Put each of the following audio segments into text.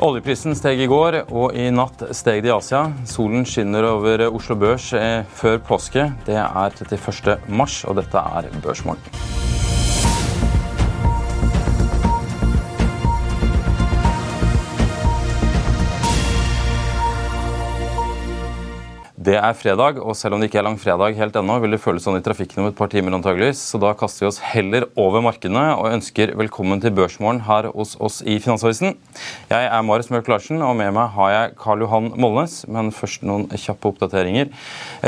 Oljeprisen steg i går, og i natt steg det i Asia. Solen skinner over Oslo Børs eh, før påske. Det er 31. mars, og dette er Børsmorgen. Det er fredag, og selv om det ikke er langfredag helt ennå, vil det føles sånn i trafikken om et par timer antageligvis. Så da kaster vi oss heller over markedene og ønsker velkommen til Børsmorgen her hos oss i Finansavisen. Jeg er Marius Mørk Larsen, og med meg har jeg Karl Johan Molnes. Men først noen kjappe oppdateringer.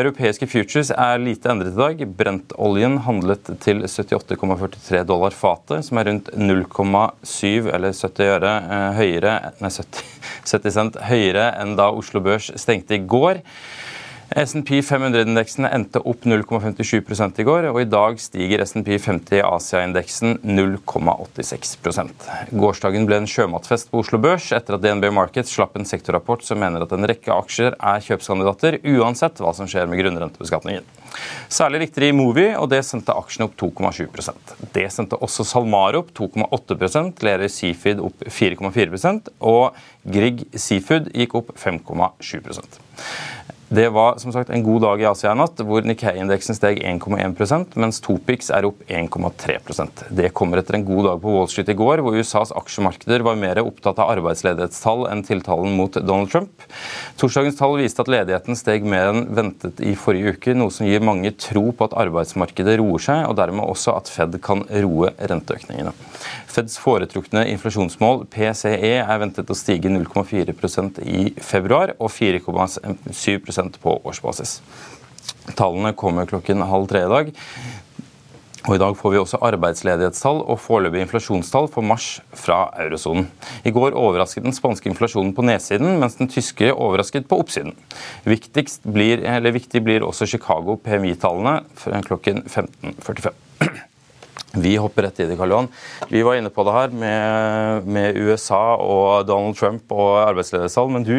Europeiske futures er lite endret i dag. Brentoljen handlet til 78,43 dollar fatet, som er rundt 0,7 eller 70 øre eh, høyere, nei, 70, 70 cent høyere enn da Oslo Børs stengte i går. S&P 500-indeksen endte opp 0,57 i går, og i dag stiger S&P 50 Asia-indeksen 0,86% Gårsdagen ble en sjømatfest på Oslo Børs etter at DNB Markets slapp en sektorrapport som mener at en rekke aksjer er kjøpskandidater, uansett hva som skjer med grunnrentebeskatningen. Særlig likte de Movi, og det sendte aksjene opp 2,7% Det sendte også SalMar opp 2,8% Lerøy Seafood opp 4,4% og Grieg Seafood gikk opp 5,7 det var som sagt en god dag i Asia i natt, hvor Nikkei-indeksen steg 1,1% mens Topix er opp 1,3% Det kommer etter en god dag på Wall Street i går, hvor USAs aksjemarkeder var mer opptatt av arbeidsledighetstall enn tiltalen mot Donald Trump. Torsdagens tall viste at ledigheten steg mer enn ventet i forrige uke, noe som gir mange tro på at arbeidsmarkedet roer seg, og dermed også at Fed kan roe renteøkningene. Feds foretrukne inflasjonsmål, PCE, er ventet å stige 0,4% i februar og 4,7 på årsbasis. Tallene kommer klokken halv tre i dag. Og I dag får vi også arbeidsledighetstall og foreløpig inflasjonstall for mars fra eurosonen. I går overrasket den spanske inflasjonen på nedsiden, mens den tyske overrasket på oppsiden. Blir, viktig blir også Chicago PMI-tallene klokken 15.45. Vi hopper rett i det, Karl Johan. Vi var inne på det her med, med USA og Donald Trump og arbeidsledighetstall, men du,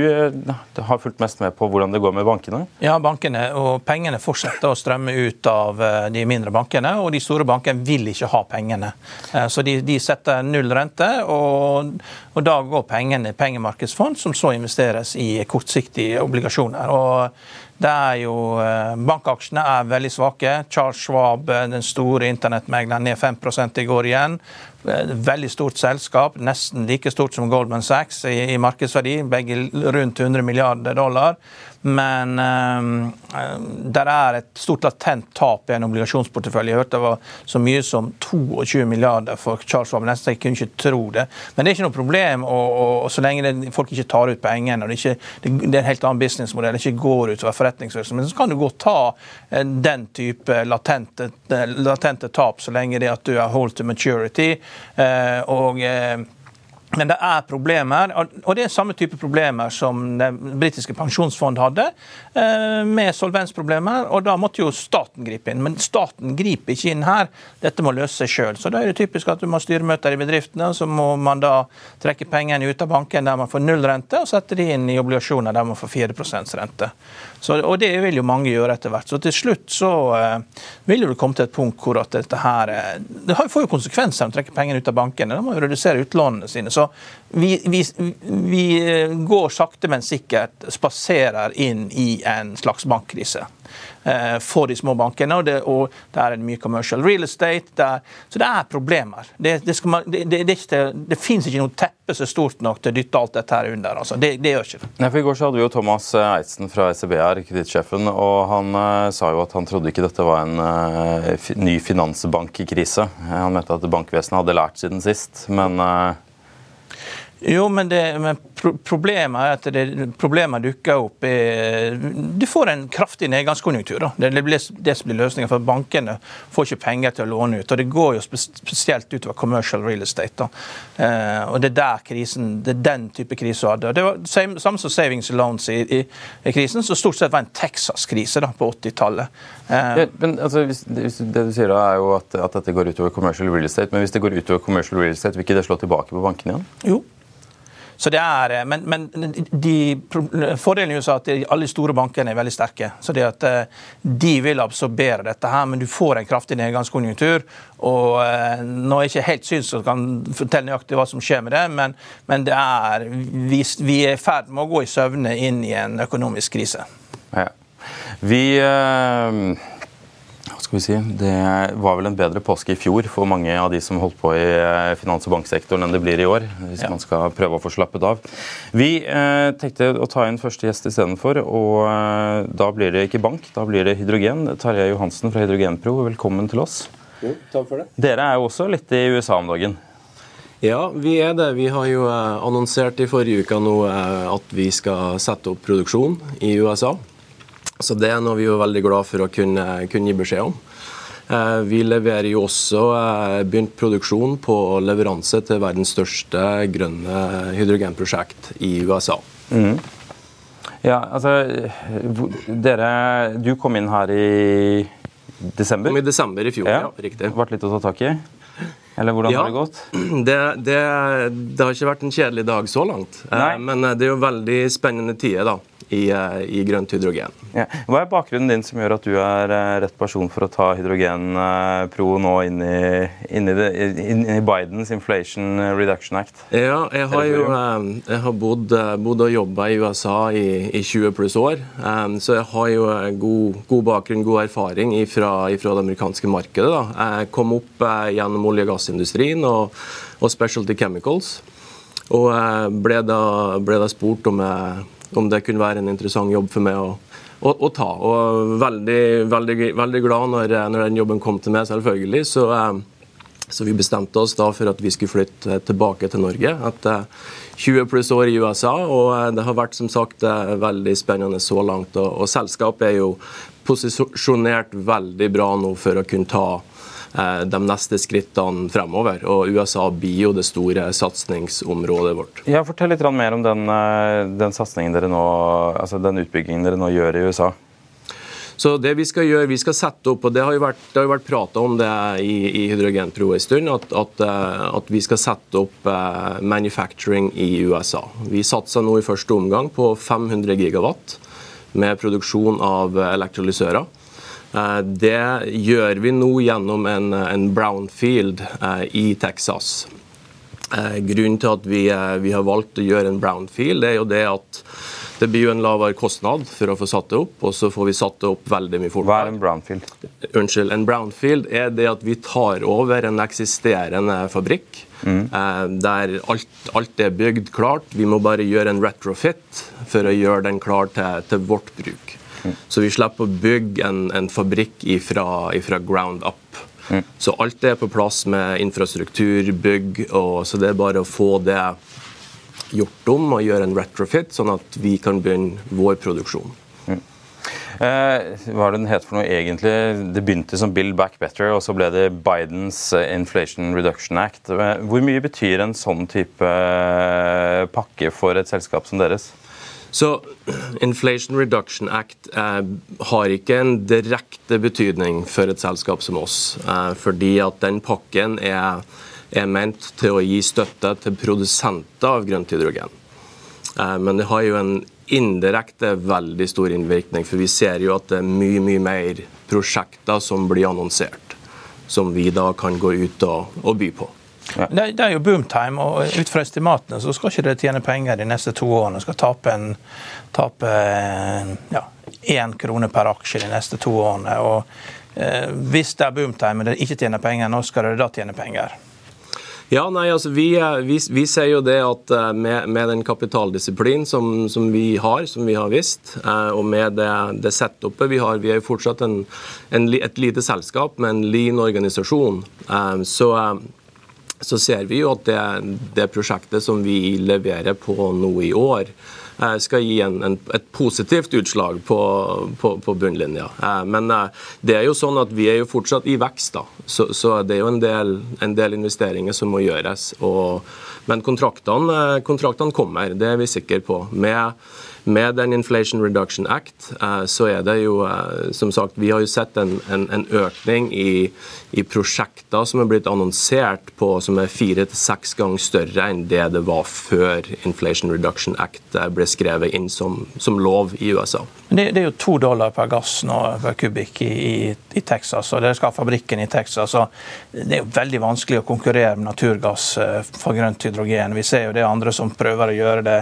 du, har fulgt mest med på hvordan det går med bankene? Ja, bankene og pengene fortsetter å strømme ut av eh, de mindre bankene, og de store bankene vil ikke ha pengene. Eh, så de, de setter null rente, og, og da går pengene i pengemarkedsfond, som så investeres i kortsiktige obligasjoner. Og det er jo, eh, Bankaksjene er veldig svake. Charles Schwab, eh, den store internettmegleren, ned 5 i går igjen. Eh, veldig stort selskap, nesten like stort som Goldman Sachs i, i markedsverdi. Begge rundt 100 milliarder dollar. Men det der er et stort latent tap i en obligasjonsportefølje. Jeg hørte det var så mye som 22 milliarder for Charles Schwab. Jeg kunne ikke tro det. Men det er ikke noe problem og, og, så lenge det, folk ikke tar ut pengene. og det, ikke, det, det, er en helt annen businessmodell. Det ikke går utover forretningsvirksomheten. Så kan du godt ta den type latente, latente tap så lenge det at du er hold to maturity. og men det er problemer, og det er samme type problemer som det britiske pensjonsfond hadde, eh, med solvensproblemer. og Da måtte jo staten gripe inn. Men staten griper ikke inn her. Dette må løse seg sjøl. Så da er det typisk at du må ha styremøter i bedriftene, så må man da trekke pengene ut av banken der man får null rente, og sette de inn i obligasjoner der man får 4% rente. Så, og det vil jo mange gjøre etter hvert. Så til slutt så vil vil det komme til et punkt hvor at dette her uh, Det får jo konsekvenser når man trekker pengene ut av bankene. Da må jo redusere utlånene sine. Så Så vi, vi, vi går sakte, men sikkert spaserer inn i en slags bankkrise. Eh, for de små bankene. Og, det, og det, er det mye commercial real estate. Der, så det er problemer. Det, det, man, det, det, det finnes ikke noe teppe som er stort nok til å dytte alt dette her under. Altså. Det, gjør ikke Nei, for I går så hadde vi jo Thomas Eidsen fra SEB her, kredittsjefen, og han uh, sa jo at han trodde ikke dette var en uh, ny finansbankkrise. Han mente at bankvesenet hadde lært siden sist, men uh, jo, men, det, men problemet er at det, problemet dukker opp i Du får en kraftig nedgangskonjunktur. Da. Det, blir, det som blir løsningen, for bankene får ikke penger til å låne ut. og Det går jo spesielt utover commercial real estate. Eh, og Det er der krisen, det er den type krise du hadde. Det var Samme som savings loans i, i, i, krisen, som stort sett var en Texas-krise på 80-tallet. Eh, men altså, det du sier da er jo at, at, dette går utover commercial real estate. Men hvis det går utover commercial real estate, vil ikke det slå tilbake på bankene igjen? Jo, så det er, eh, Men, men de, fordelen i USA er at alle store bankene er veldig sterke. så det at eh, De vil absorbere dette, her, men du får en kraftig nedgangskonjunktur. og eh, Nå er jeg ikke helt syns og kan fortelle nøyaktig hva som skjer med det, men, men det er, vi, vi er i ferd med å gå i søvne inn i en økonomisk krise. Ja. Vi... Øh skal vi si, Det var vel en bedre påske i fjor for mange av de som holdt på i eh, finans- og banksektoren enn det blir i år. hvis ja. man skal prøve å få slappet av. Vi eh, tenkte å ta inn første gjest istedenfor, og eh, da blir det ikke bank, da blir det hydrogen. Tarjei Johansen fra Hydrogenpro, velkommen til oss. Jo, takk for det. Dere er jo også litt i USA om dagen? Ja, vi er det. Vi har jo eh, annonsert i forrige uke nå eh, at vi skal sette opp produksjon i USA. Så det er noe vi er veldig glad for å kunne, kunne gi beskjed om. Eh, vi leverer jo også eh, begynt produksjon på leveranse til verdens største grønne hydrogenprosjekt i USA. Mm. Ja, altså dere, Du kom inn her i desember? Kom i desember i fjor, ja. ja riktig. Vært litt å ta tak i? Eller hvordan ja, har det gått? Det, det, det, har ikke vært en kjedelig dag så langt. Eh, Nei. Men det er jo veldig spennende tider. da i, eh, i grønt hydrogen. Ja. Hva er bakgrunnen din som gjør at du er eh, rett person for å ta hydrogenpro nå inn i, inn, i det, inn i, Bidens Inflation Reduction Act? Ja, jeg har jo eh, jeg har bodd, bodd og jobba i USA i, i, 20 pluss år. Så jeg har jo god, god bakgrunn, god erfaring fra det amerikanske markedet. Da. Jeg kom opp gjennom olje- og gassindustrien og, og Specialty Chemicals. Og ble da, ble da spurt om jeg om det kunne være en interessant jobb for meg å, å, å ta. Og veldig, veldig, veldig glad når, når, den jobben kom til meg, selvfølgelig. Så, eh, så, vi bestemte oss da for at vi skulle flytte tilbake til Norge etter 20 pluss år i USA. Og eh, det har vært som sagt eh, veldig spennende så langt. Og, og selskapet er jo posisjonert veldig bra nå for å kunne ta Eh, de neste skrittene fremover. Og USA blir jo det store satsingsområdet vårt. Ja, fortell litt mer om den, eh, den dere nå, altså den utbyggingen dere nå gjør i USA. Så det Vi skal gjøre, vi skal sette opp, og det har jo vært, det vært prata om det i, i Hydrogenpro en stund, at, at, eh, at, vi skal sette opp manufacturing i USA. Vi satser nå i første omgang på 500 gigawatt med produksjon av elektrolysører. Eh, det gjør vi nå gjennom en, en brownfield eh, i Texas. Eh, grunnen til at vi, vi, har valgt å gjøre en brownfield, er jo det at det blir jo en lavere kostnad for å få satt det opp, og så får vi satt det opp veldig mye fortere. Hva er en brownfield? Unnskyld. En brownfield er det at vi tar over en eksisterende fabrikk. Mm. Der alt, alt, er bygd klart. Vi må bare gjøre en retrofit for å gjøre den klar til, til vårt bruk. Så vi slipper å bygge en, en fabrikk ifra, ground up. Så alt er på plass med infrastruktur, bygg, og så det er bare å få det gjort om og gjøre en retrofit, sånn at vi kan begynne vår produksjon. Eh, hva er det den het for noe egentlig? Det begynte som Build Back Better, og så ble det Bidens eh, Inflation Reduction Act. Eh, hvor mye betyr en sånn type pakke for et selskap som deres? Så Inflation Reduction Act eh, har ikke en direkte betydning for et selskap som oss. Eh, fordi at den pakken er, er, ment til å gi støtte til produsenter av grønt hydrogen. Eh, men det har jo en indirekte veldig stor innvirkning, for vi ser jo at det er mye, mye mer prosjekter som blir annonsert, som vi da kan gå ut og, og by på. Ja. Det, det, er jo boomtime, og ut fra estimatene så skal ikke det tjene penger de neste to årene. Skal tape en tape ja, én krone per aksje de neste to årene. og eh, Hvis det er boomtime og det ikke tjener penger, nå skal det da tjene penger? Ja, nei, altså vi, vi, vi ser jo det at eh, med, med den kapitaldisiplinen som, som, vi har, som vi har visst, eh, og med det, det setupet vi har Vi er jo fortsatt en, en, et lite selskap med en lean organisasjon. Eh, så, så ser vi jo at det, det prosjektet som vi leverer på nå i år, Eh, skal gi en, en, et positivt utslag på, på, på, bunnlinja. Eh, men eh, det er jo sånn at vi er jo fortsatt i vekst, da. Så, så det er jo en del, en del, investeringer som må gjøres. Og, men kontraktene, kontraktene kommer, det er vi sikre på. Med med den Inflation Reduction Act eh, så er det jo eh, som sagt, Vi har jo sett en, en, en økning i, i, prosjekter som er blitt annonsert på som er fire til seks ganger større enn det det var før Inflation Reduction Act eh, ble skrevet inn som, som lov i USA. Det, det, er jo to dollar per gass nå per kubikk i, i, i Texas, og dere skal ha fabrikken i Texas. så Det er jo veldig vanskelig å konkurrere med naturgass for grønt hydrogen. Vi ser jo det andre som prøver å gjøre det.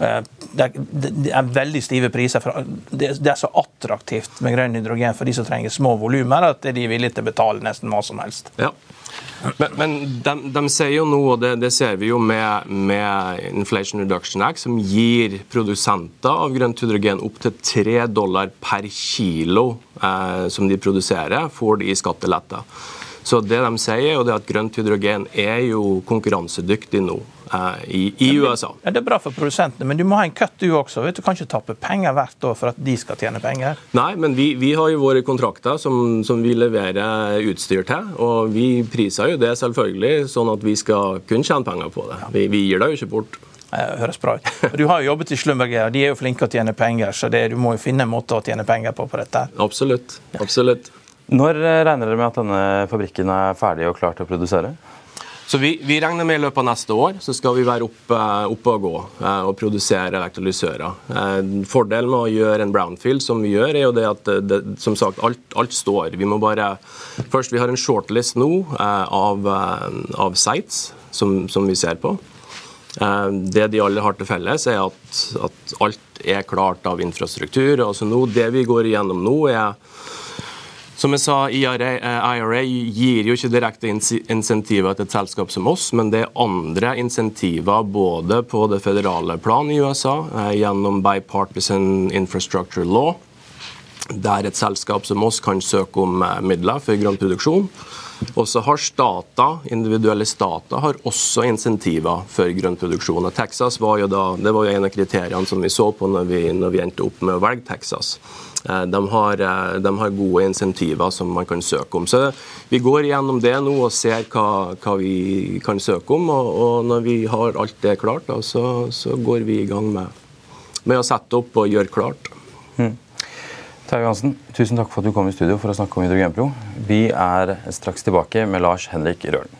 Det, det, det er veldig stive priser. Det er så attraktivt med grønn hydrogen for de som trenger små volumer, at de er villige til å betale nesten hva som helst. Ja. Men, men de, de, sier jo nå, og det, det ser vi jo med, med, Inflation Reduction Act, som gir produsenter av grønt hydrogen opptil 3 dollar per kilo eh, som de produserer, får de i skattelette. Så det de sier, er at grønt hydrogen er jo konkurransedyktig nå. Eh, i, i USA. Ja, det er bra for produsentene, men du må ha en kutt du også. Vet du kan ikke tappe penger hvert år for at de skal tjene penger. Nei, men vi, vi har jo våre kontrakter som, som, vi leverer utstyr til. Og vi priser jo det selvfølgelig sånn at vi skal kunne tjene penger på det. Vi, vi gir det jo ikke bort. Det høres bra ut. Du har jo jobbet i Slumberger, og de er jo flinke å tjene penger, så det, du må jo finne en måte å tjene penger på på dette. Absolutt. Absolutt. Når regner dere med at denne fabrikken er ferdig og klar til å produsere? Så vi, vi, regner med i løpet av neste år så skal vi være oppe, oppe og gå eh, og produsere elektrolysører. Eh, fordelen med å gjøre en brownfield som vi gjør, er jo det at det, som sagt, alt, alt, står. Vi må bare Først, vi har en shortlist nå eh, av, av sites som, som, vi ser på. Det de alle har til felles, er at, at alt er klart av infrastruktur. Altså nå, det vi går igjennom nå, er som jeg sa, IRA, IRA, eh, gir jo ikke direkte insentiver til et selskap som oss, men det er andre insentiver både på det federale plan i USA, eh, gjennom Bipartisan Infrastructure Law, der et selskap som oss kan søke om eh, midler for grønn produksjon. Og så har stater, individuelle stater har også insentiver for grønn produksjon. Og Texas var jo da, det var jo en av kriteriene som vi så på når vi, når vi endte opp med å velge Texas. Eh, de har, eh, de har, gode insentiver som man kan søke om. Så Vi går gjennom det nå og ser hva, hva vi kan søke om. Og, og, når vi har alt det klart, da, så, så, går vi i gang med, med, å sette opp og gjøre klart. Mm. Terje Hansen, tusen takk for at du kom i studio for å snakke om Hydrogenpro. Vi er straks tilbake med Lars Henrik Rølen.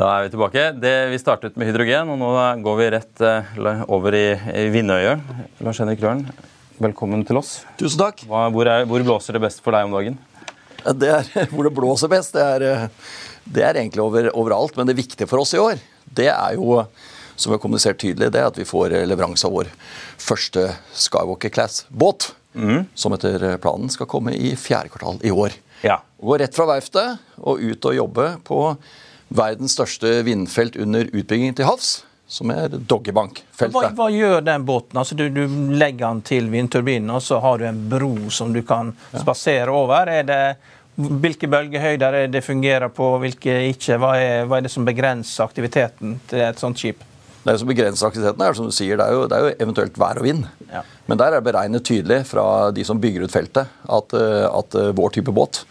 Da er vi tilbake. Det, vi startet med hydrogen, og nå går vi rett uh, over i, i Vindøyet. Lars Henrik Røren, velkommen til oss. Tusen takk. Hva, hvor, er, hvor, blåser det best for deg om dagen? Det er, hvor det blåser best, det er, eh, det er egentlig over, overalt. Men det viktige for oss i år, det er jo, som vi har kommunisert tydelig, det er at vi får leveranse av vår første Skywalker Class-båt. Mm. Som etter planen skal komme i fjerde kvartal i år. Ja. Gå rett fra verftet og ut og jobbe på verdens største vindfelt under utbygging til havs. Som er Doggerbank-feltet. Hva, hva, gjør den båten? Altså, du, du, legger den til vindturbinen, og så har du en bro som du kan spasere over. Er det, hvilke bølgehøyder er det fungerer på, hvilke ikke? Hva er, hva er, det som begrenser aktiviteten til et sånt skip? Det som begrenser aktiviteten, er som du sier, det er jo, det er jo eventuelt vær og vind. Ja. Men der er det beregnet tydelig fra de som bygger ut feltet, at, at vår type båt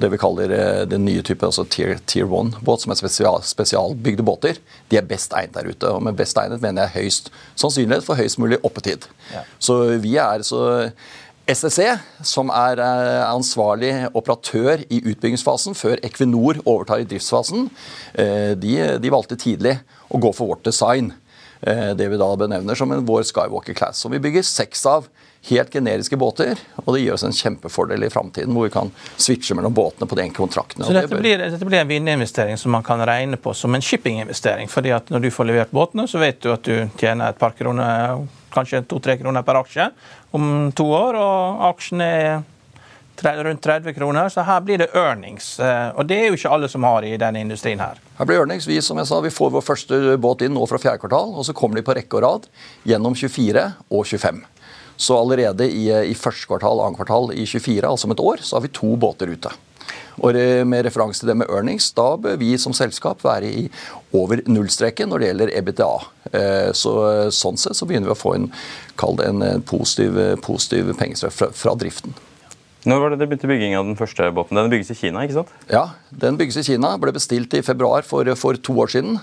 Det vi kaller eh, den nye typen altså tier, tier one-båt, som er spesial, spesialbygde båter, de er best egnet der ute. Og med best egnet mener jeg høyst sannsynlighet for høyest mulig oppetid. Ja. Så vi er så SSE, som er eh, ansvarlig operatør i utbyggingsfasen før Equinor overtar i driftsfasen, eh, de, de valgte tidlig å gå for vårt design. Det vi da benevner som en vår Skywalker Class, som vi bygger seks av helt generiske båter. Og det gir oss en kjempefordel i framtiden, hvor vi kan switche mellom båtene på de kontraktene. Så dette blir, dette blir en vinnerinvestering som man kan regne på som en shippinginvestering? fordi at når du får levert båtene, så vet du at du tjener et par kroner, kanskje to-tre kroner per aksje om to år, og aksjen er rundt 30 kroner, så her blir det earnings. Eh, og det er jo ikke alle som har i denne industrien her. Her blir earnings. Vi som jeg sa, vi får vår første båt inn nå fra fjerde kvartal, og så kommer de på rekke og rad gjennom 24 og 25. Så allerede i, i første kvartal, annet kvartal i 24, altså om et år, så har vi to båter ute. Og Med referanse til det med earnings, da bør vi som selskap være i over nullstreken når det gjelder EBTA. Eh, så, sånn sett så begynner vi å få en, en positiv, positiv pengestrøm fra, fra driften. Når var det det begynte bygging av den første båten? Den bygges i Kina? ikke sant? Ja, den bygges i Kina. Ble bestilt i februar for, for to år siden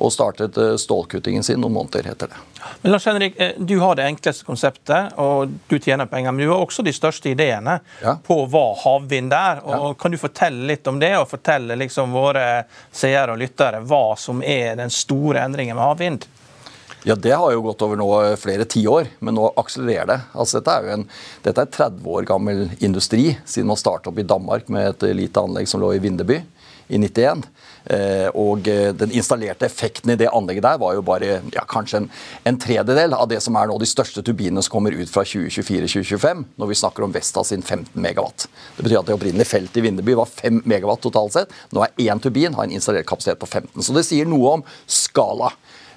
og startet eh, stålkuttingen sin noen måneder etter det. Men Lars Henrik, eh, Du har det enkleste konseptet, og du tjener penger. Men du har også de største ideene ja. på hva havvind er. Og ja. Kan du fortelle litt om det, og fortelle liksom våre seere og lyttere hva som er den store endringen med havvind? Ja, Det har jo gått over nå eh, flere tiår, men nå akselererer det. Altså, dette er jo en, dette er 30 år gammel industri, siden man startet opp i Danmark med et lite anlegg som lå i Vindeby i 91. Eh, og eh, den installerte effekten i det anlegget der var jo bare ja, kanskje en, en, tredjedel av det som er nå de største turbinene som kommer ut fra 2024-2025, når vi snakker om Vesta sin 15 megawatt. Det betyr at det opprinnelige feltet i Vindeby var 5 megawatt totalt sett. Nå er én turbin har en installert kapasitet på 15. Så det sier noe om skala.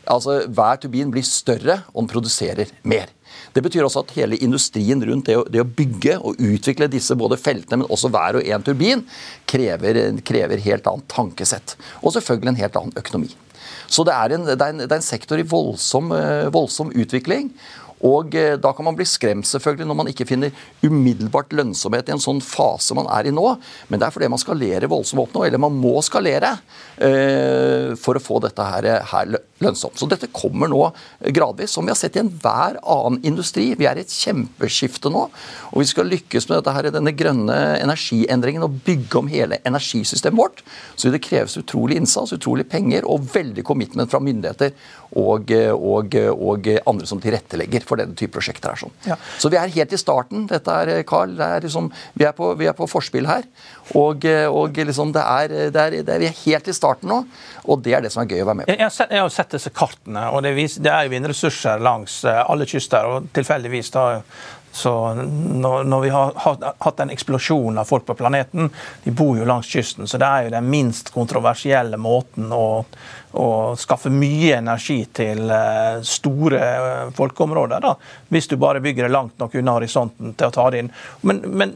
Altså Hver turbin blir større, og den produserer mer. Det betyr også at hele industrien rundt det å, det å bygge og utvikle disse både feltene, men også hver og en turbin, krever, krever helt annet tankesett. Og selvfølgelig en helt annen økonomi. Så det er en, det er en, det er en sektor i voldsom, eh, voldsom utvikling. Og eh, Da kan man bli skremt selvfølgelig når man ikke finner umiddelbart lønnsomhet i en sånn fase man er i nå. Men det er fordi man skalerer voldsomt opp nå, eller man må skalere eh, for å få dette her, lønnsomt. Så dette kommer nå gradvis, som vi har sett i enhver annen industri. Vi er i et kjempeskifte nå. Og vi skal lykkes med dette her, denne grønne energiendringen og bygge om hele energisystemet vårt, så det kreves utrolig innsats, utrolig penger og veldig commitment fra myndigheter og, og, og andre som tilrettelegger for denne type prosjekter. her. Sånn. Ja. Så vi er helt i starten. Dette er, Carl, det er liksom, vi, er på, vi er på forspill her. Og, og liksom det er, det er, det er, vi er helt i starten nå, og det er det som er gøy å være med på. Jeg har sett, jeg har sett disse kartene, og det, vis, det er jo vindressurser langs eh, alle kyster. og tilfeldigvis da så når, når, vi har hatt en eksplosjon av folk på planeten, de bor jo langs kysten, så det er jo den minst kontroversielle måten å, å skaffe mye energi til eh, store eh, folkeområder. Da, hvis du bare bygger det langt nok unna horisonten til å ta det inn. Men, men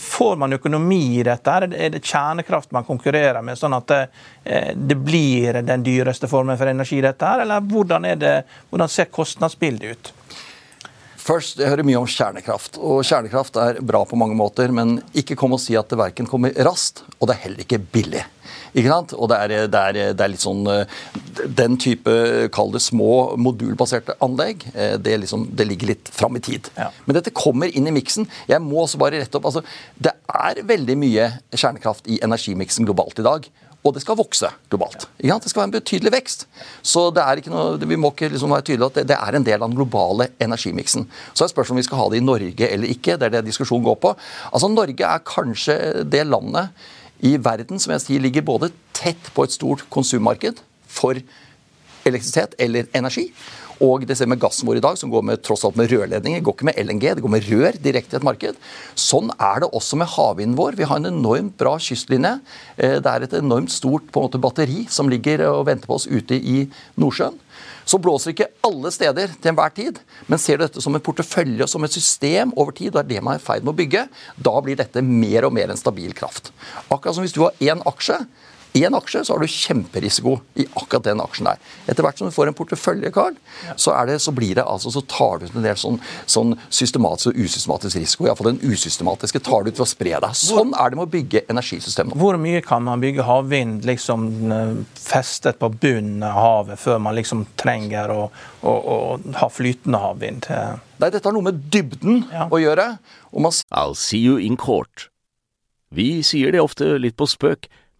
får man økonomi i dette? Er det kjernekraft man konkurrerer med, sånn at det, eh, det blir den dyreste formen for energi, dette her? Eller hvordan, det, hvordan ser kostnadsbildet ut? Først, Jeg hører mye om kjernekraft. og Kjernekraft er bra på mange måter, men ikke kom og si at det verken kommer raskt, og det er heller ikke billig. Ikke sant? Og det er, det, er, det er, litt sånn eh, Den type, kall det små modulbaserte anlegg, eh, det, liksom, det ligger litt fram i tid. Ja. Men dette kommer inn i miksen. Jeg må også bare rette opp. altså, Det er veldig mye kjernekraft i energimiksen globalt i dag. Og det skal vokse globalt. Ja. Det skal være en betydelig vekst. Så det er ikke noe, vi må ikke liksom være tydelige at det, det, er en del av den globale energimiksen. Så er spørsmålet om vi skal ha det i Norge eller ikke. Det er det diskusjonen går på. Altså Norge er kanskje det landet i verden som jeg sier ligger både tett på et stort konsummarked for elektrisitet eller energi, og det ser vi med gassen vår i dag, som går med, tross alt med rørledninger. går ikke med LNG, det går med rør direkte i et marked. Sånn er det også med havvinden vår. Vi har en enormt bra kystlinje. Eh, det er et enormt stort på en måte, batteri som ligger og venter på oss ute i Nordsjøen. Så blåser ikke alle steder til enhver tid, men ser du dette som en portefølje og som et system over tid, og er det man er i ferd med å bygge, da blir dette mer og mer en stabil kraft. Akkurat som hvis du har én aksje, I en aksje så har du kjemperisiko i akkurat den aksjen der. Etter hvert som du får en portefølje, Carl, så, det, så, blir det altså, så tar du ut en del sånn, sånn systematisk og usystematisk risiko. Iallfall den usystematiske tar du ut ved å spre deg. Sånn er det med å bygge energisystemet. Hvor mye kan man bygge havvind liksom eh, festet på bunnen av havet før man liksom trenger å, å, å ha flytende havvind? Nei, dette har noe med dybden ja. å gjøre. I'll see you in court. Vi sier det ofte litt på spøk,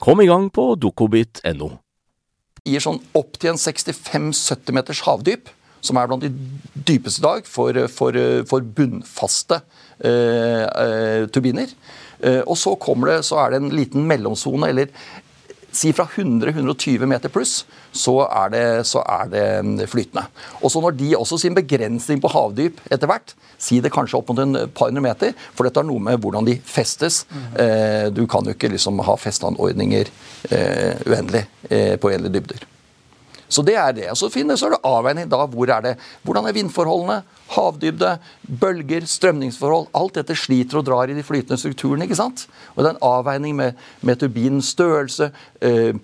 Kom i gang på dokobit.no. Gir sånn opp til en 65-70 meters havdyp, som er blant de dypeste i dag for, for, for bunnfaste eh, eh, turbiner. Eh, og så det, så er det en liten mellomsone, eller Si fra 100-120 meter pluss, så er, det, så er det mm, flytende. Og så når de også sin begrensning på havdyp etter hvert, si det kanskje opp mot en par hundre meter, for dette har noe med hvordan de festes. Mm. Du kan jo ikke liksom ha festanordninger eh, uendelig eh, på uendelige dybder. Så det er det. Så, finner, så er det avveining da. Hvor er det? Hvordan er vindforholdene? Havdybde, bølger, strømningsforhold. Alt dette sliter og drar i de flytende strukturene. ikke sant? Og det er en avveining med, med turbinens størrelse, eh,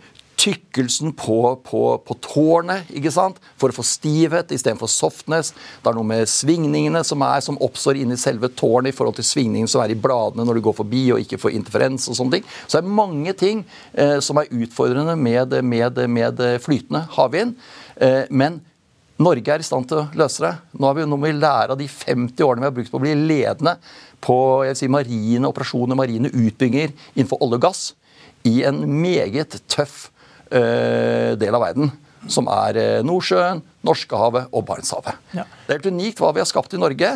tykkelsen på, på, på, tårnet ikke sant? for å få stivhet istedenfor softness. Det er noe med svingningene som, er, som oppstår inni selve tårnet i forhold til svingningene som er i bladene når du går forbi og ikke får interferens. og sånne ting. Så det er mange ting eh, som er utfordrende med, med, med flytende havvind. Eh, men Norge er i stand til å løse det. Nå, vi, nå må vi lære av de 50 årene vi har brukt på å bli ledende på si, marine operasjoner, marine utbygginger innenfor olje og gass i en meget tøff del av verden. Som er uh, Nordsjøen, Norskehavet og Barentshavet. Ja. Det er helt unikt hva vi har skapt i Norge.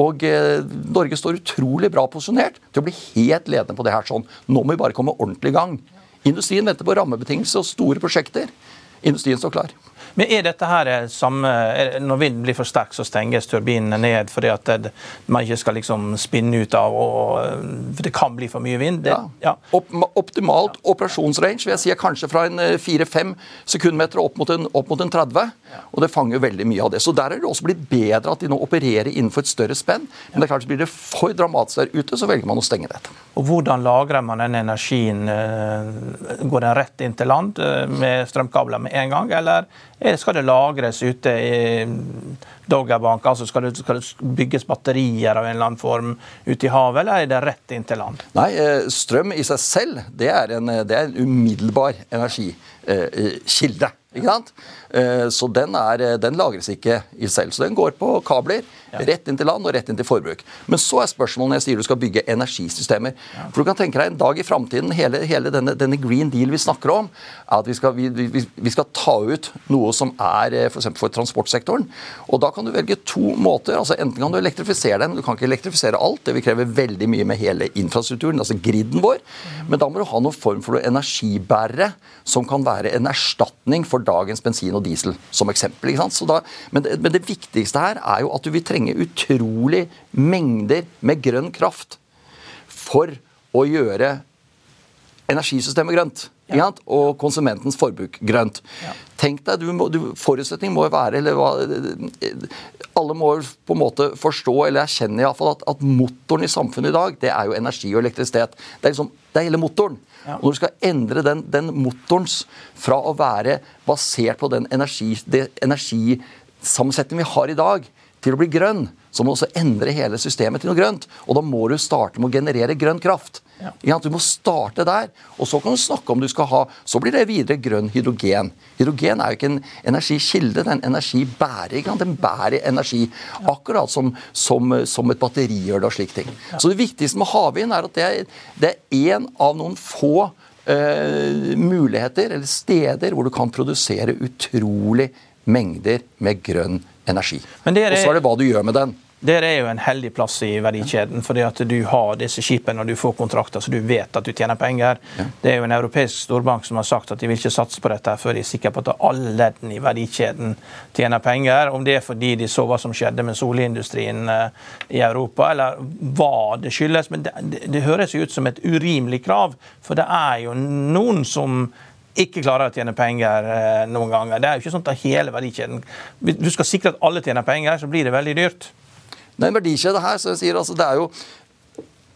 Og uh, Norge står utrolig bra posisjonert til å bli helt ledende på det her. sånn. Nå må vi bare komme ordentlig i gang. Industrien venter på rammebetingelser og store prosjekter. Industrien står klar. Men er dette her samme Når vinden blir for sterk, så stenges turbinene ned fordi at det, man ikke skal liksom spinne ut av og, For det kan bli for mye vind? Det, ja. ja. optimalt operasjonsrange vil jeg si er kanskje fra en 4-5 eh, sekundmeter opp mot en, opp mot en 30. Og det fanger veldig mye av det. Så der er det også blitt bedre at de nå opererer innenfor et større spenn. Men det er klart blir det for dramatisk der ute, så velger man å stenge dette. Og Hvordan lagrer man den energien? Eh, går den rett inn til land eh, med strømkabler med en gang, eller skal det lagres ute i Doggerbank? Altså skal det, skal det, bygges batterier av en eller annen form ute i havet, eller er det rett inn til land? Nei, eh, strøm i seg selv det er en, det er en umiddelbar energikilde. Ikke sant? Eh, så den, er, eh, den, lagres ikke i selv. Så den går på kabler ja. rett inn til land og rett inn til forbruk. Men så er spørsmålet når jeg sier du skal bygge energisystemer. Ja. For du kan tenke deg en dag i framtiden, hele, hele denne, denne, green deal vi snakker om, er at vi skal, vi, vi, vi skal ta ut noe som er f.eks. For, for transportsektoren. Og da kan du velge to måter. altså Enten kan du elektrifisere den, du kan ikke elektrifisere alt. Det vil kreve veldig mye med hele infrastrukturen, altså griden vår. Men da må du ha noen form for energibærere som kan være en erstatning for dagens bensin og diesel, som eksempel. Da, men, det, men, det, viktigste her er jo at du vil trenge utrolig mengder med grønn kraft for å gjøre energisystemet grønt. Ja. Og konsumentens forbruk grønt. Ja. Tenk deg, du må, du, Forutsetningen må jo være eller hva, Alle må på en måte forstå eller erkjenne i alle fall, at, at motoren i samfunnet i dag det er jo energi og elektrisitet. Det er, liksom, det er hele motoren. Ja. Og Når du skal endre den, den, motorens fra å være basert på den energi, energisammensetningen vi har i dag, til å bli grønn, så må du også endre hele systemet til noe grønt. Og da må du starte med å generere grønn kraft. Ja. Du må starte der. Og så kan du snakke om du skal ha Så blir det videre grønn hydrogen. Hydrogen er jo ikke en energikilde, det er en energibærer. Den bærer energi. Akkurat som, som, som, et batteri gjør det og slike ting. Så det viktigste med havvind er at det er, det er en av noen få uh, muligheter eller steder hvor du kan produsere utrolig mengder med grønn energi. Og så er det hva du gjør med den. Det er jo en heldig plass i verdikjeden, fordi at du har disse skipene og du får kontrakter, så du vet at du tjener penger. Ja. Det er jo en europeisk storbank som har sagt at de vil ikke satse på dette før de er sikre på at alle leddene i verdikjeden tjener penger. Om det er fordi de så hva som skjedde med solindustrien eh, i Europa, eller hva det skyldes. Men det, det, det høres jo ut som et urimelig krav, for det er jo noen som ikke klarer å tjene penger eh, noen ganger. Det er jo ikke sånn at hele verdikjeden Hvis du skal sikre at alle tjener penger, så blir det veldig dyrt. Den er verdikjede her. så jeg sier altså, det er jo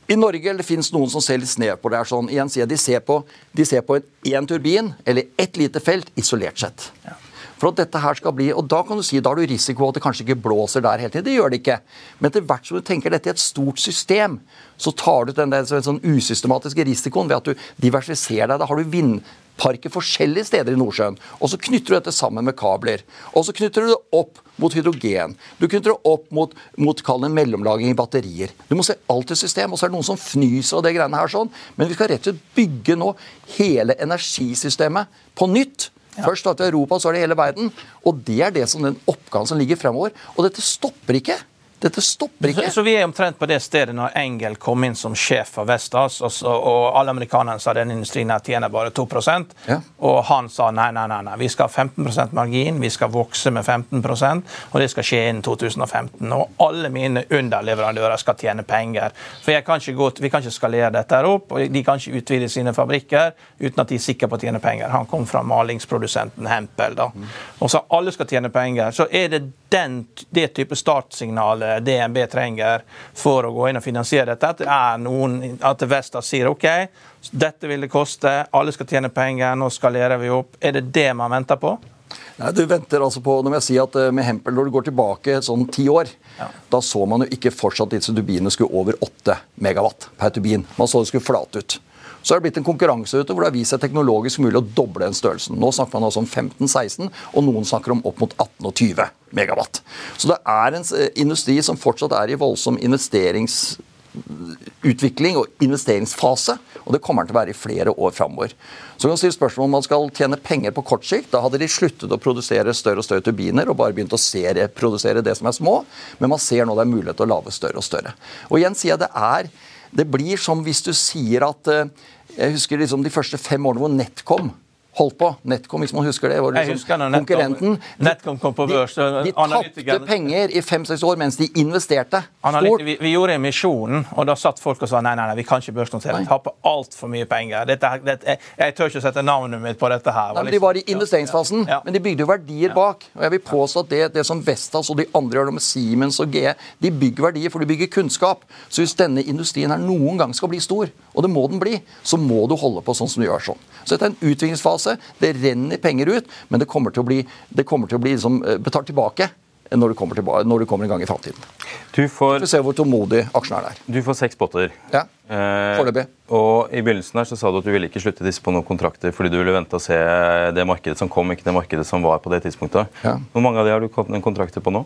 i Norge eller det finnes noen som ser litt snev på det. er sånn, igjen sier De ser på, de ser på én turbin eller ett lite felt isolert sett. Ja. For at dette her skal bli, og Da kan du si, da har du risiko at det kanskje ikke blåser der hele tiden. Det gjør det ikke. Men etter hvert som du tenker dette i et stort system, så tar du den der, sånn usystematiske risikoen ved at du diversifiserer deg. Da har du vindparker forskjellige steder i Nordsjøen. Og så knytter du dette sammen med kabler. Og så knytter du det opp mot hydrogen. Du knytter det opp mot, mot mellomlagring i batterier. Du må se alt i system. Og så er det noen som fnyser av det greiene her sånn. Men vi skal rett og slett bygge nå hele energisystemet på nytt. Ja. Først til Europa, så er det hele verden. Og det er det som den oppgaven som ligger fremover. Og dette stopper ikke. Dette stopper ikke. Så, så, Vi er omtrent på det stedet når Engel kom inn som sjef for Vestas, og, så, og alle amerikanerne sa den industrien her tjener bare 2 ja. Og han sa nei, nei, nei, nei, vi skal ha 15% margin, vi skal vokse med 15% og det skal skje innen 2015. Og alle mine underleverandører skal tjene penger. For kan gå, Vi kan ikke skalere dette her opp, og de kan ikke utvide sine fabrikker uten at de er sikre på å tjene penger. Han kom fra malingsprodusenten Hempel. da. Mm. Og så alle skal tjene penger. Så er det den, det type startsignalet DNB trenger for å gå inn og finansiere dette. At det er noen, at Vestas sier OK, dette vil det koste, alle skal tjene penger, nå skalerer vi opp. Er det det man venter på? Nei, du venter altså på, når jeg sier at eh, Med Hempel, når du går tilbake sånn ti år, ja. da så man jo ikke fortsatt disse turbinene skulle over 8 megawatt per turbin. Man så det skulle flate ut. Så har det blitt en konkurranse ute hvor det har vist seg teknologisk mulig å doble den størrelsen. Nå snakker man altså om 15-16, og noen snakker om opp mot 18 og 20 megawatt. Så det er en eh, industri som fortsatt er i voldsom investeringsutvikling og investeringsfase, og det kommer den til å være i flere år framover. Så kan man stille spørsmål om man skal tjene penger på kort sikt. Da hadde de sluttet å produsere større og større turbiner og bare begynt å produsere det som er små, men man ser nå det er mulighet til å lage større og større. Og igjen sier jeg det er det blir som hvis du sier at eh, Jeg husker liksom de første fem årene hvor Nett kom holdt på. Netcom, hvis man husker det. var liksom husker konkurrenten. Netcom kom på børs. De, de tapte penger i fem-seks år mens de investerte. Vi, vi, gjorde emisjonen, og da satt folk og sa nei, nei, nei vi kan ikke børsnotere. Vi taper altfor mye penger. Dette, dette, jeg tør ikke sette navnet mitt på dette her. Nei, men de var i investeringsfasen, ja. men de bygde jo verdier bak. Og jeg vil påstå at det, det som Vestas og de andre gjør, med Siemens og GE, de bygger verdier, for de bygger kunnskap. Så hvis denne industrien her noen gang skal bli stor, og det må den bli, så må du holde på sånn som du gjør sånn. Så dette er en utviklingsfase. Det renner penger ut, men det kommer til å bli, til å bli liksom, eh, betalt tilbake når du kommer, tilbake, når du kommer en gang i framtiden. Du får, vi se hvor tålmodig aksjen er Du får seks båter. Ja, foreløpig. Eh, og I begynnelsen her så sa du at du ville ikke slutte disse på noen kontrakter fordi du ville vente og se det markedet som kom, ikke det markedet som var på det tidspunktet. Ja. Hvor mange av de har du kontrakter på nå?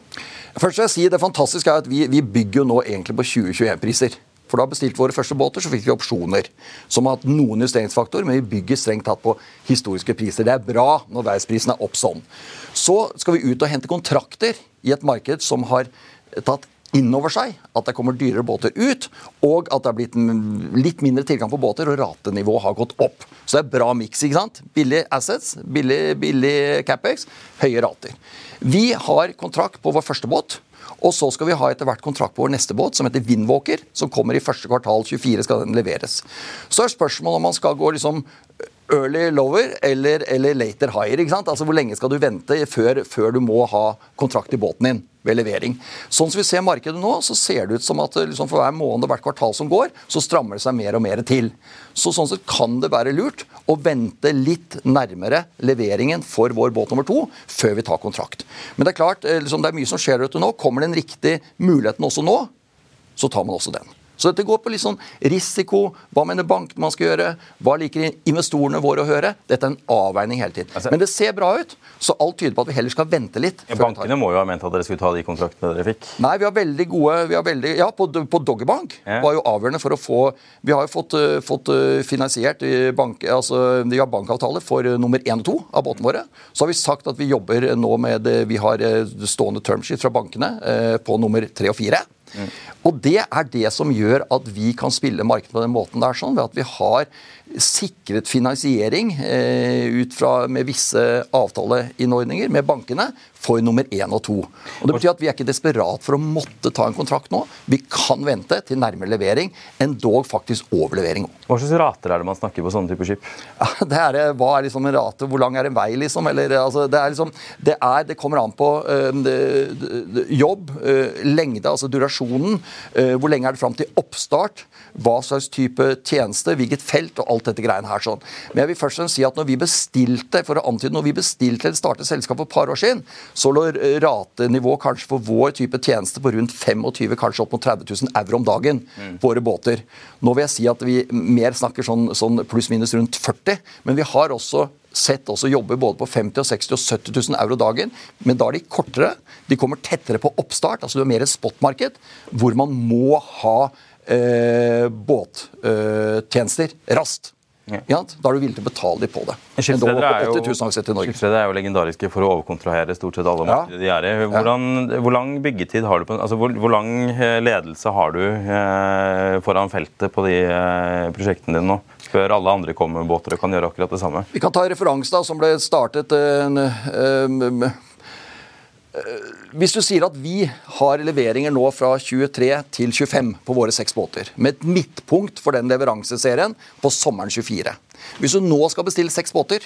Først vil jeg si Det fantastiske er at vi, vi bygger jo nå egentlig på 2021-priser. For da bestilte våre første båter, så fikk vi opsjoner som har hatt noen justeringsfaktor, men vi bygger strengt tatt på historiske priser. Det er bra når verdensprisen er opp sånn. Så skal vi ut og hente kontrakter i et marked som har tatt inn over seg at det kommer dyrere båter ut, og at det er blitt litt mindre tilgang på båter, og ratenivået har gått opp. Så det er bra miks. Billig assets, billig, billig capex, høye rater. Vi har kontrakt på vår første båt og så skal vi ha etter hvert kontrakt på vår neste båt, som heter Windwalker. Som kommer i første kvartal 24, skal den leveres. Så er spørsmålet om man skal gå liksom early lower eller, eller later higher. ikke sant? Altså Hvor lenge skal du vente før, før du må ha kontrakt i båten din ved levering. Sånn som vi ser markedet nå, så ser det ut som at liksom for hver måned og hvert kvartal som går, så strammer det seg mer og mer til. Så Sånn sett kan det være lurt å vente litt nærmere leveringen for vår båt nummer to før vi tar kontrakt. Men det er klart, eh, liksom det er mye som skjer ute nå. Kommer den riktige muligheten også nå, så tar man også den. Så dette går på litt sånn risiko. Hva mener banken man skal gjøre? Hva liker investorene våre å høre? Dette er en avveining hele tiden. Altså, Men det ser bra ut, så alt tyder på at vi heller skal vente litt. Bankene må jo ha ment at dere skulle ta de kontraktene dere fikk? Nei, vi har veldig gode vi har veldig, Ja, på, på Doggerbank ja. var jo avgjørende for å få Vi har jo fått, uh, fått uh, finansiert bank, altså, Vi har bankavtale for uh, nummer én og to av båtene våre. Så har vi sagt at vi jobber nå med Vi har stående termsheet fra bankene på nummer tre og fire. Og det er det som gjør at vi kan spille markedet på den måten der, sånn, ved at vi har sikret finansiering eh, ut fra med visse avtaleinnordninger med bankene for nummer én og to. Og Det betyr at vi er ikke desperat for å måtte ta en kontrakt nå. Vi kan vente til nærmere levering, endog faktisk overlevering. Hva slags rater er det man snakker på sånne typer skip? Ja, det er, hva er liksom en rate? Hvor lang er en vei, liksom? Eller, altså, det, er liksom, det, er, det kommer an på øh, det, jobb, øh, lengde, altså durasjonen. Øh, hvor lenge er det fram til oppstart? Hva slags type tjeneste, hvilket felt og alt dette greiene her. sånn. Men jeg vil først og fremst si at når vi bestilte for å antyde, når vi bestilte eller startet selskap for et par år siden, så lå ratenivået kanskje for vår type tjeneste på rundt 25 kanskje opp mot 30 000 euro om dagen. Mm. våre båter. Nå vil jeg si at vi mer snakker sånn, sånn pluss-minus rundt 40, men vi har også sett også jobber både på 50 og 60 og 70 000 euro dagen. Men da er de kortere. De kommer tettere på oppstart. altså du har mer et spotmarked hvor man må ha eh, båttjenester eh, raskt. Ja. Da er du villig til å betale dem på det. Skipsredere er, er, jo legendariske for å overkontrahere stort sett alle markeder de er i. Hvordan, hvor lang byggetid har du på, altså hvor, hvor, lang eh, ledelse har du eh, foran feltet på de eh, prosjektene dine nå? Før alle andre kommer med båter og kan gjøre akkurat det samme? Vi kan ta referanse da, som ble startet eh, eh, hvis du sier at vi har leveringer nå fra 23 til 25 på våre seks båter, med et midtpunkt for den leveranseserien på sommeren 24 Hvis du nå skal bestille seks båter,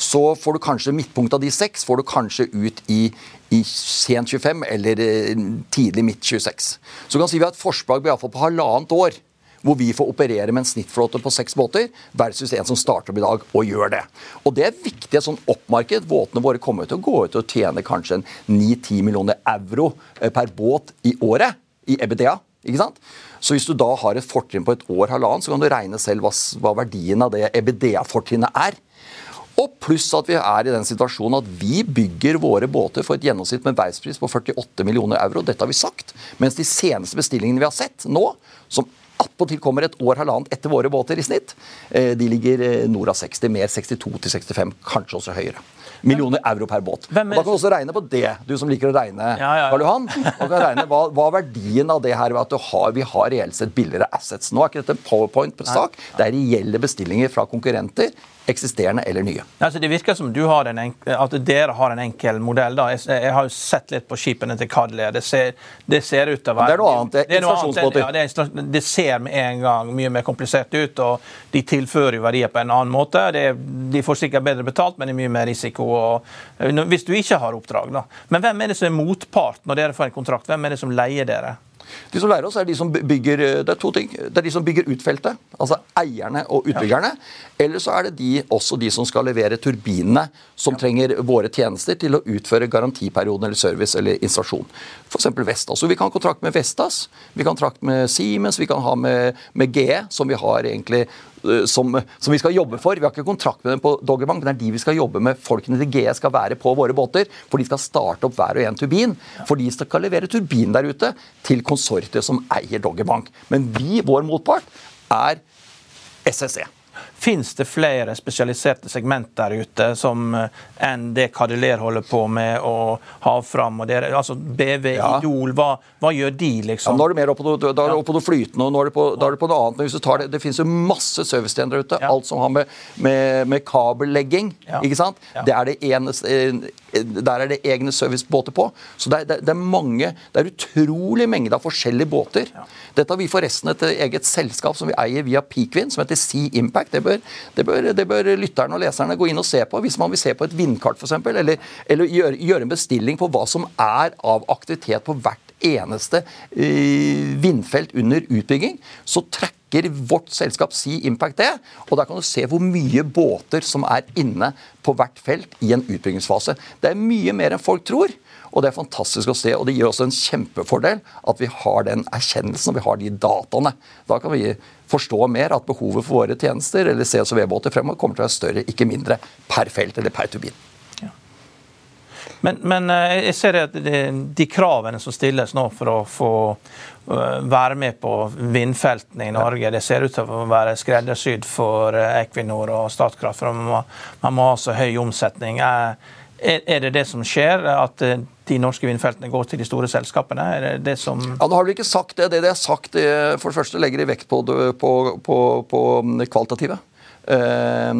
så får du kanskje midtpunkt av de seks får du kanskje ut i, i sent 25 eller eh, tidlig midt 26. Så du kan si vi har et forsprang på halvannet år hvor vi får operere med en snittflåte på seks båter, versus en som starter opp i dag og gjør det. Og Det er viktig et sånn oppmarked. Båtene våre kommer til å gå ut og tjene kanskje 9-10 millioner euro eh, per båt i året i EBDA. ikke sant? Så hvis du da har et fortrinn på et år, halvannet, så kan du regne selv hva, hva verdien av det EBDA-fortrinnet er. Og pluss at vi er i den situasjonen at vi bygger våre båter for et gjennomsnitt med veipris på 48 millioner euro. Dette har vi sagt. Mens de seneste bestillingene vi har sett nå, som attpåtil kommer et år halvannet etter våre båter i snitt. Eh, de ligger eh, nord av 60, mer 62 til 65, kanskje også høyere. Millioner euro per båt. Og da kan du også regne på det, du som liker å regne. Ja, ja, ja. Karl Johan, kan regne hva, hva er verdien av det her ved at har, vi har reelt sett billigere assets. Nå er ikke dette en powerpoint-sak, det er reelle bestillinger fra konkurrenter eksisterende eller nye. Altså, det virker som enkel, at dere har en enkel modell. Da. Jeg, jeg, har jo sett litt på skipene til Kadle. Det ser, det ser ut til å være Det er noe annet. Det er installasjonsbåter. Ja, det, det, ser med en gang mye mer komplisert ut, og de tilfører jo verdier på en annen måte. Det, de får sikkert bedre betalt, men det er mye mer risiko. Og, hvis du ikke har oppdrag, da. Men hvem er det som er motpart når dere får en kontrakt? Hvem er det som leier dere? De som lærer oss, er de som bygger eh, det er to ting. Det er de som bygger ut feltet, altså eierne og utbyggerne. Eller så er det de, også de som skal levere turbinene, som trenger våre tjenester til å utføre garantiperioden eller service eller installasjon. F.eks. Vestas. Så vi kan ha kontrakt med Vestas, vi kan ha kontrakt med Siemens, vi kan ha med, med GE, som vi har egentlig som, som, vi skal jobbe for. Vi har ikke kontrakt med dem på Doggerbank, men det er de vi skal jobbe med. Folkene til GE skal være på våre båter, for de skal starte opp hver og en turbin. For de skal levere turbin der ute til konsortiet som eier Doggerbank. Men vi, vår motpart, er SSE. Fins det flere spesialiserte segment der ute som eh, enn det Kadeler holder på med å ha fram? Og dere, altså BV, ja. Idol, hva, hva, gjør de, liksom? Ja, da er du mer oppe på noe, da er du oppe på noe flytende, og nå er du på, er du på noe annet. Men hvis du tar det, det finnes jo masse servicetjenester der ute. Ja. Alt som har med, med, med kabellegging. ikke sant? Det er det eneste eh, der er det egne servicebåter på. Så det er, det, er, mange Det er utrolig mengde av forskjellige båter. Dette har vi forresten et eget selskap som vi eier via Peakwind, som heter Sea Impact Det bør, det, bør, det bør, lytterne og leserne gå inn og se på. Hvis man vil se på et vindkart f.eks., eller, eller gjøre, gjøre, en bestilling på hva som er av aktivitet på hvert eneste uh, vindfelt under utbygging, så trekker vårt selskap Sea Impact det. Og der kan du se hvor mye båter som er inne på hvert felt i en utbyggingsfase. Det er mye mer enn folk tror. Og det er fantastisk å se, og det gir også en kjempefordel at vi har den erkjennelsen og vi har de dataene. Da kan vi forstå mer at behovet for våre tjenester eller CSV-båter fremover kommer til å være større, ikke mindre, per felt eller per turbin. Men, men, eh, jeg ser at de, de, kravene som stilles nå for å få eh, være med på vindfeltene i Norge, det ser ut til å være skreddersydd for eh, Equinor og Statkraft. for Man må, man må ha så høy omsetning. Er, er det det som skjer? At de norske vindfeltene går til de store selskapene? Er det det som Ja, Nå har du ikke sagt det. Det de har sagt, for det første legger de vekt på, på, på, på kvalitative eh,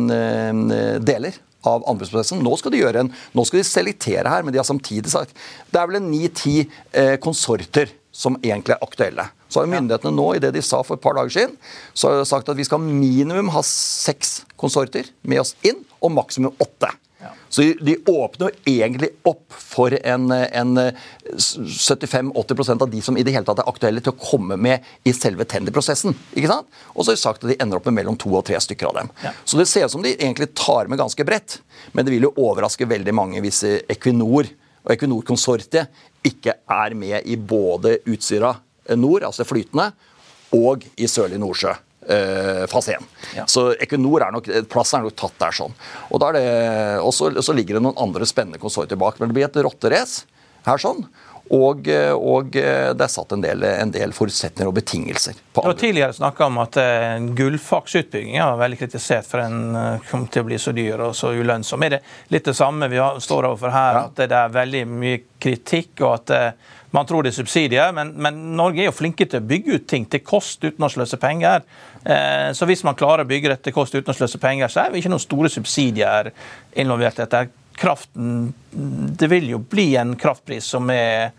deler av anbudsprosessen. Nå skal de gjøre en, nå skal de selektere her, men de har samtidig sagt det er vel en ni-ti eh, konsorter som egentlig er aktuelle. Så har myndighetene nå, i det de sa for et par dager siden, så har de sagt at vi skal minimum ha seks konsorter med oss inn, og maksimum åtte. Så de åpner jo egentlig opp for en, en 75-80% av de som i det hele tatt er aktuelle til å komme med i selve tenderprosessen. ikke sant? Og så har de sagt at de ender opp med mellom to og tre stykker av dem. Ja. Så det ser ut som de egentlig tar med ganske bredt. Men det vil jo overraske veldig mange hvis Equinor og Equinor-konsortiet ikke er med i både Utsira nord, altså flytende, og i Sørlig Nordsjø uh, fase 1. Ja. Så Equinor er nok, plassen er nok tatt der sånn. Og da og så ligger det noen andre spennende konsortier bak. Men det blir et rotterace her sånn. Og, og, det er satt en del, en del forutsetninger og betingelser. på Du har tidligere snakka om at uh, var veldig kritisert for den kom til å bli så dyr og så ulønnsom. Er det litt det samme vi står overfor her, ja. at det er veldig mye kritikk, og at man tror det er subsidier, men, men, Norge er jo flinke til å bygge ut ting til kost uten å sløse penger. Eh, så hvis man klarer å bygge dette til kost uten å sløse penger, så er det ikke noen store subsidier involvert. Dette. Kraften Det vil jo bli en kraftpris som er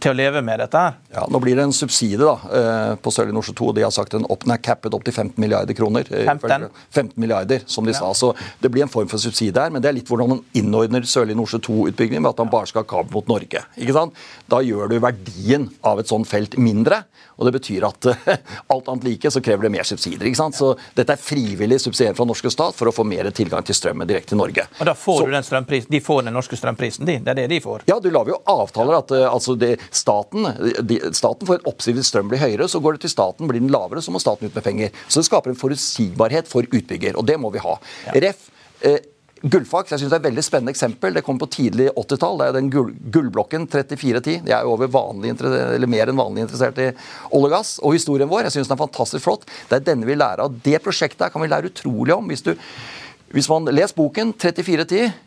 til å leve med dette her. Ja, Nå blir det en subsidie da, eh, på Sørlige Nordsjø 2. De har sagt en opp, er cappet opp til 15 milliarder kroner. 15? Eh, 15 milliarder, som de ja. sa. Så det blir en form for subsidie her. Men det er litt hvordan man innordner Sørlige Nordsjø 2-utbyggingen ved at man bare skal ha kabel mot Norge. ikke sant? Da gjør du verdien av et sånt felt mindre. Og det betyr at alt annet like, så krever det mer subsidier. ikke sant? Så dette er frivillig subsidiering fra norske stat for å få mer tilgang til strømmen direkte til Norge. Og da får så, du den strømprisen, De får den norske strømprisen, de? Det er det de får? Ja, du lager jo avtaler at altså, det, staten, de, staten får en oppside hvis strøm blir høyere, så går det til staten. Blir den lavere, så må staten ut med penger. Så det skaper en forutsigbarhet for utbygger, og det må vi ha. Ja. Ref, eh, Gullfaks jeg synes det er et veldig spennende eksempel. Det kom på tidlig 80-tall. Det er den gull, gullblokken 3410. Jeg er jo over vanlig, mer enn vanlig interessert i olje og gass. Og historien vår jeg synes den er fantastisk flott. Det er denne vi lærer av. Det prosjektet her kan vi lære utrolig om. Hvis, du, hvis man leser boken 3410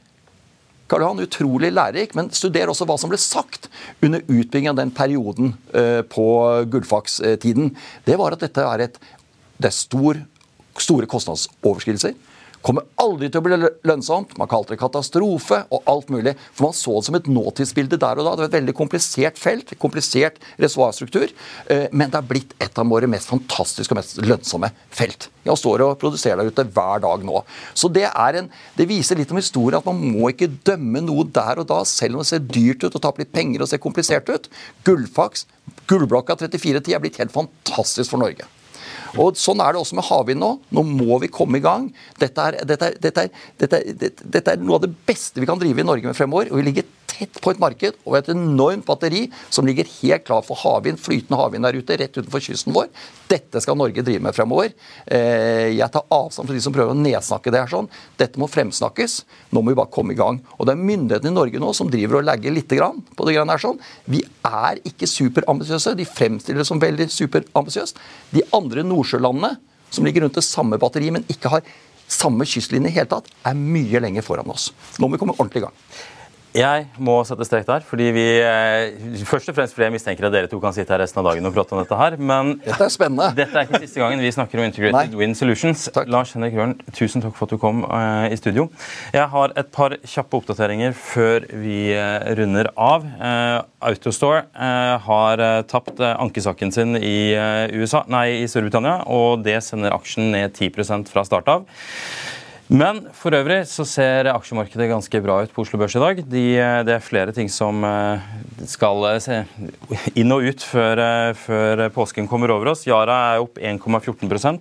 Karl Johan, utrolig lærerik, men studer også hva som ble sagt under utbyggingen av den perioden uh, på Gullfaks-tiden. Det var at dette er et det er stor, store kostnadsoverskridelser. Kommer aldri til å bli lønnsomt. Man kalte det katastrofe og alt mulig. For man så det som et nåtidsbilde der og da. Det var et veldig komplisert felt, komplisert reservoarstruktur. Eh, men det er blitt et av våre mest fantastiske og mest lønnsomme felt. Jeg står og produserer der ute hver dag nå. Så det, en, det viser litt om historien at man må ikke dømme noe der og da, selv om det ser dyrt ut og taper litt penger og ser komplisert ut. Gullfaks, gullblokka 3410 er blitt helt fantastisk for Norge. Og Sånn er det også med havvind nå. Nå må vi komme i gang. Dette er, dette, er, dette, er, dette er, noe av det beste vi kan drive i Norge med fremover. og Vi ligger tett på et marked og et enormt batteri som ligger helt klar for havvind, flytende havvind der ute, rett utenfor kysten vår. Dette skal Norge drive med fremover. Eh, jeg tar avstand fra de som prøver å nedsnakke det her sånn. Dette må fremsnakkes. Nå må vi bare komme i gang. Og det er myndighetene i Norge nå som driver og legger litt på det her sånn. Vi er ikke superambisiøse. De fremstiller det som veldig superambisiøst. De andre nordsjølandene som ligger rundt det samme batteriet, men ikke har samme kystlinje i hele tatt, er mye lenger foran oss. Nå må vi komme ordentlig i gang. Jeg må sette strek der. fordi vi, eh, Først og fremst fordi jeg mistenker at dere to kan sitte her resten av dagen og prate om dette her. Men dette er spennende. Dette er ikke siste gangen vi snakker om Integrated Nei. Win Solutions. Takk. Lars Henrik Røren, tusen takk for at du kom eh, i studio. Jeg har et par kjappe oppdateringer før vi eh, runder av. Eh, Autostore har tapt ankesaken sin i, USA, nei, i Storbritannia, og det sender aksjen ned 10% fra start av. Men for øvrig så ser aksjemarkedet ganske bra ut på Oslo Børs i dag. De, det er flere ting som eh, skal eh, se inn og ut før, eh, før påsken kommer over oss. Yara er opp 1,14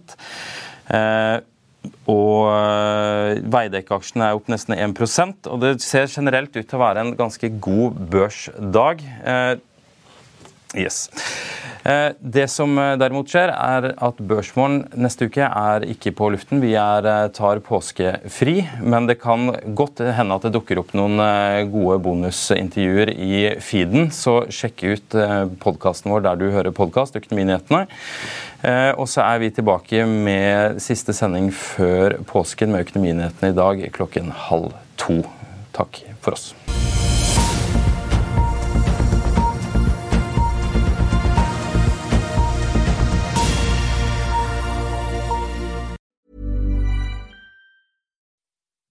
eh, og eh, Veidekke-aksjen er opp nesten 1% og Det ser generelt ut til å være en ganske god børsdag. Eh, Yes. Eh, Det som eh, derimot skjer, er at Børsmorgen neste uke er ikke på luften. Vi er, eh, tar påskefri, men det kan godt hende at det dukker opp noen gode bonusintervjuer i feeden. Så sjekk ut podkasten vår der du hører podkast, Økonominyhetene. Og så er vi tilbake med siste sending før påsken med Økonominyhetene i dag klokken halv to. Takk for oss.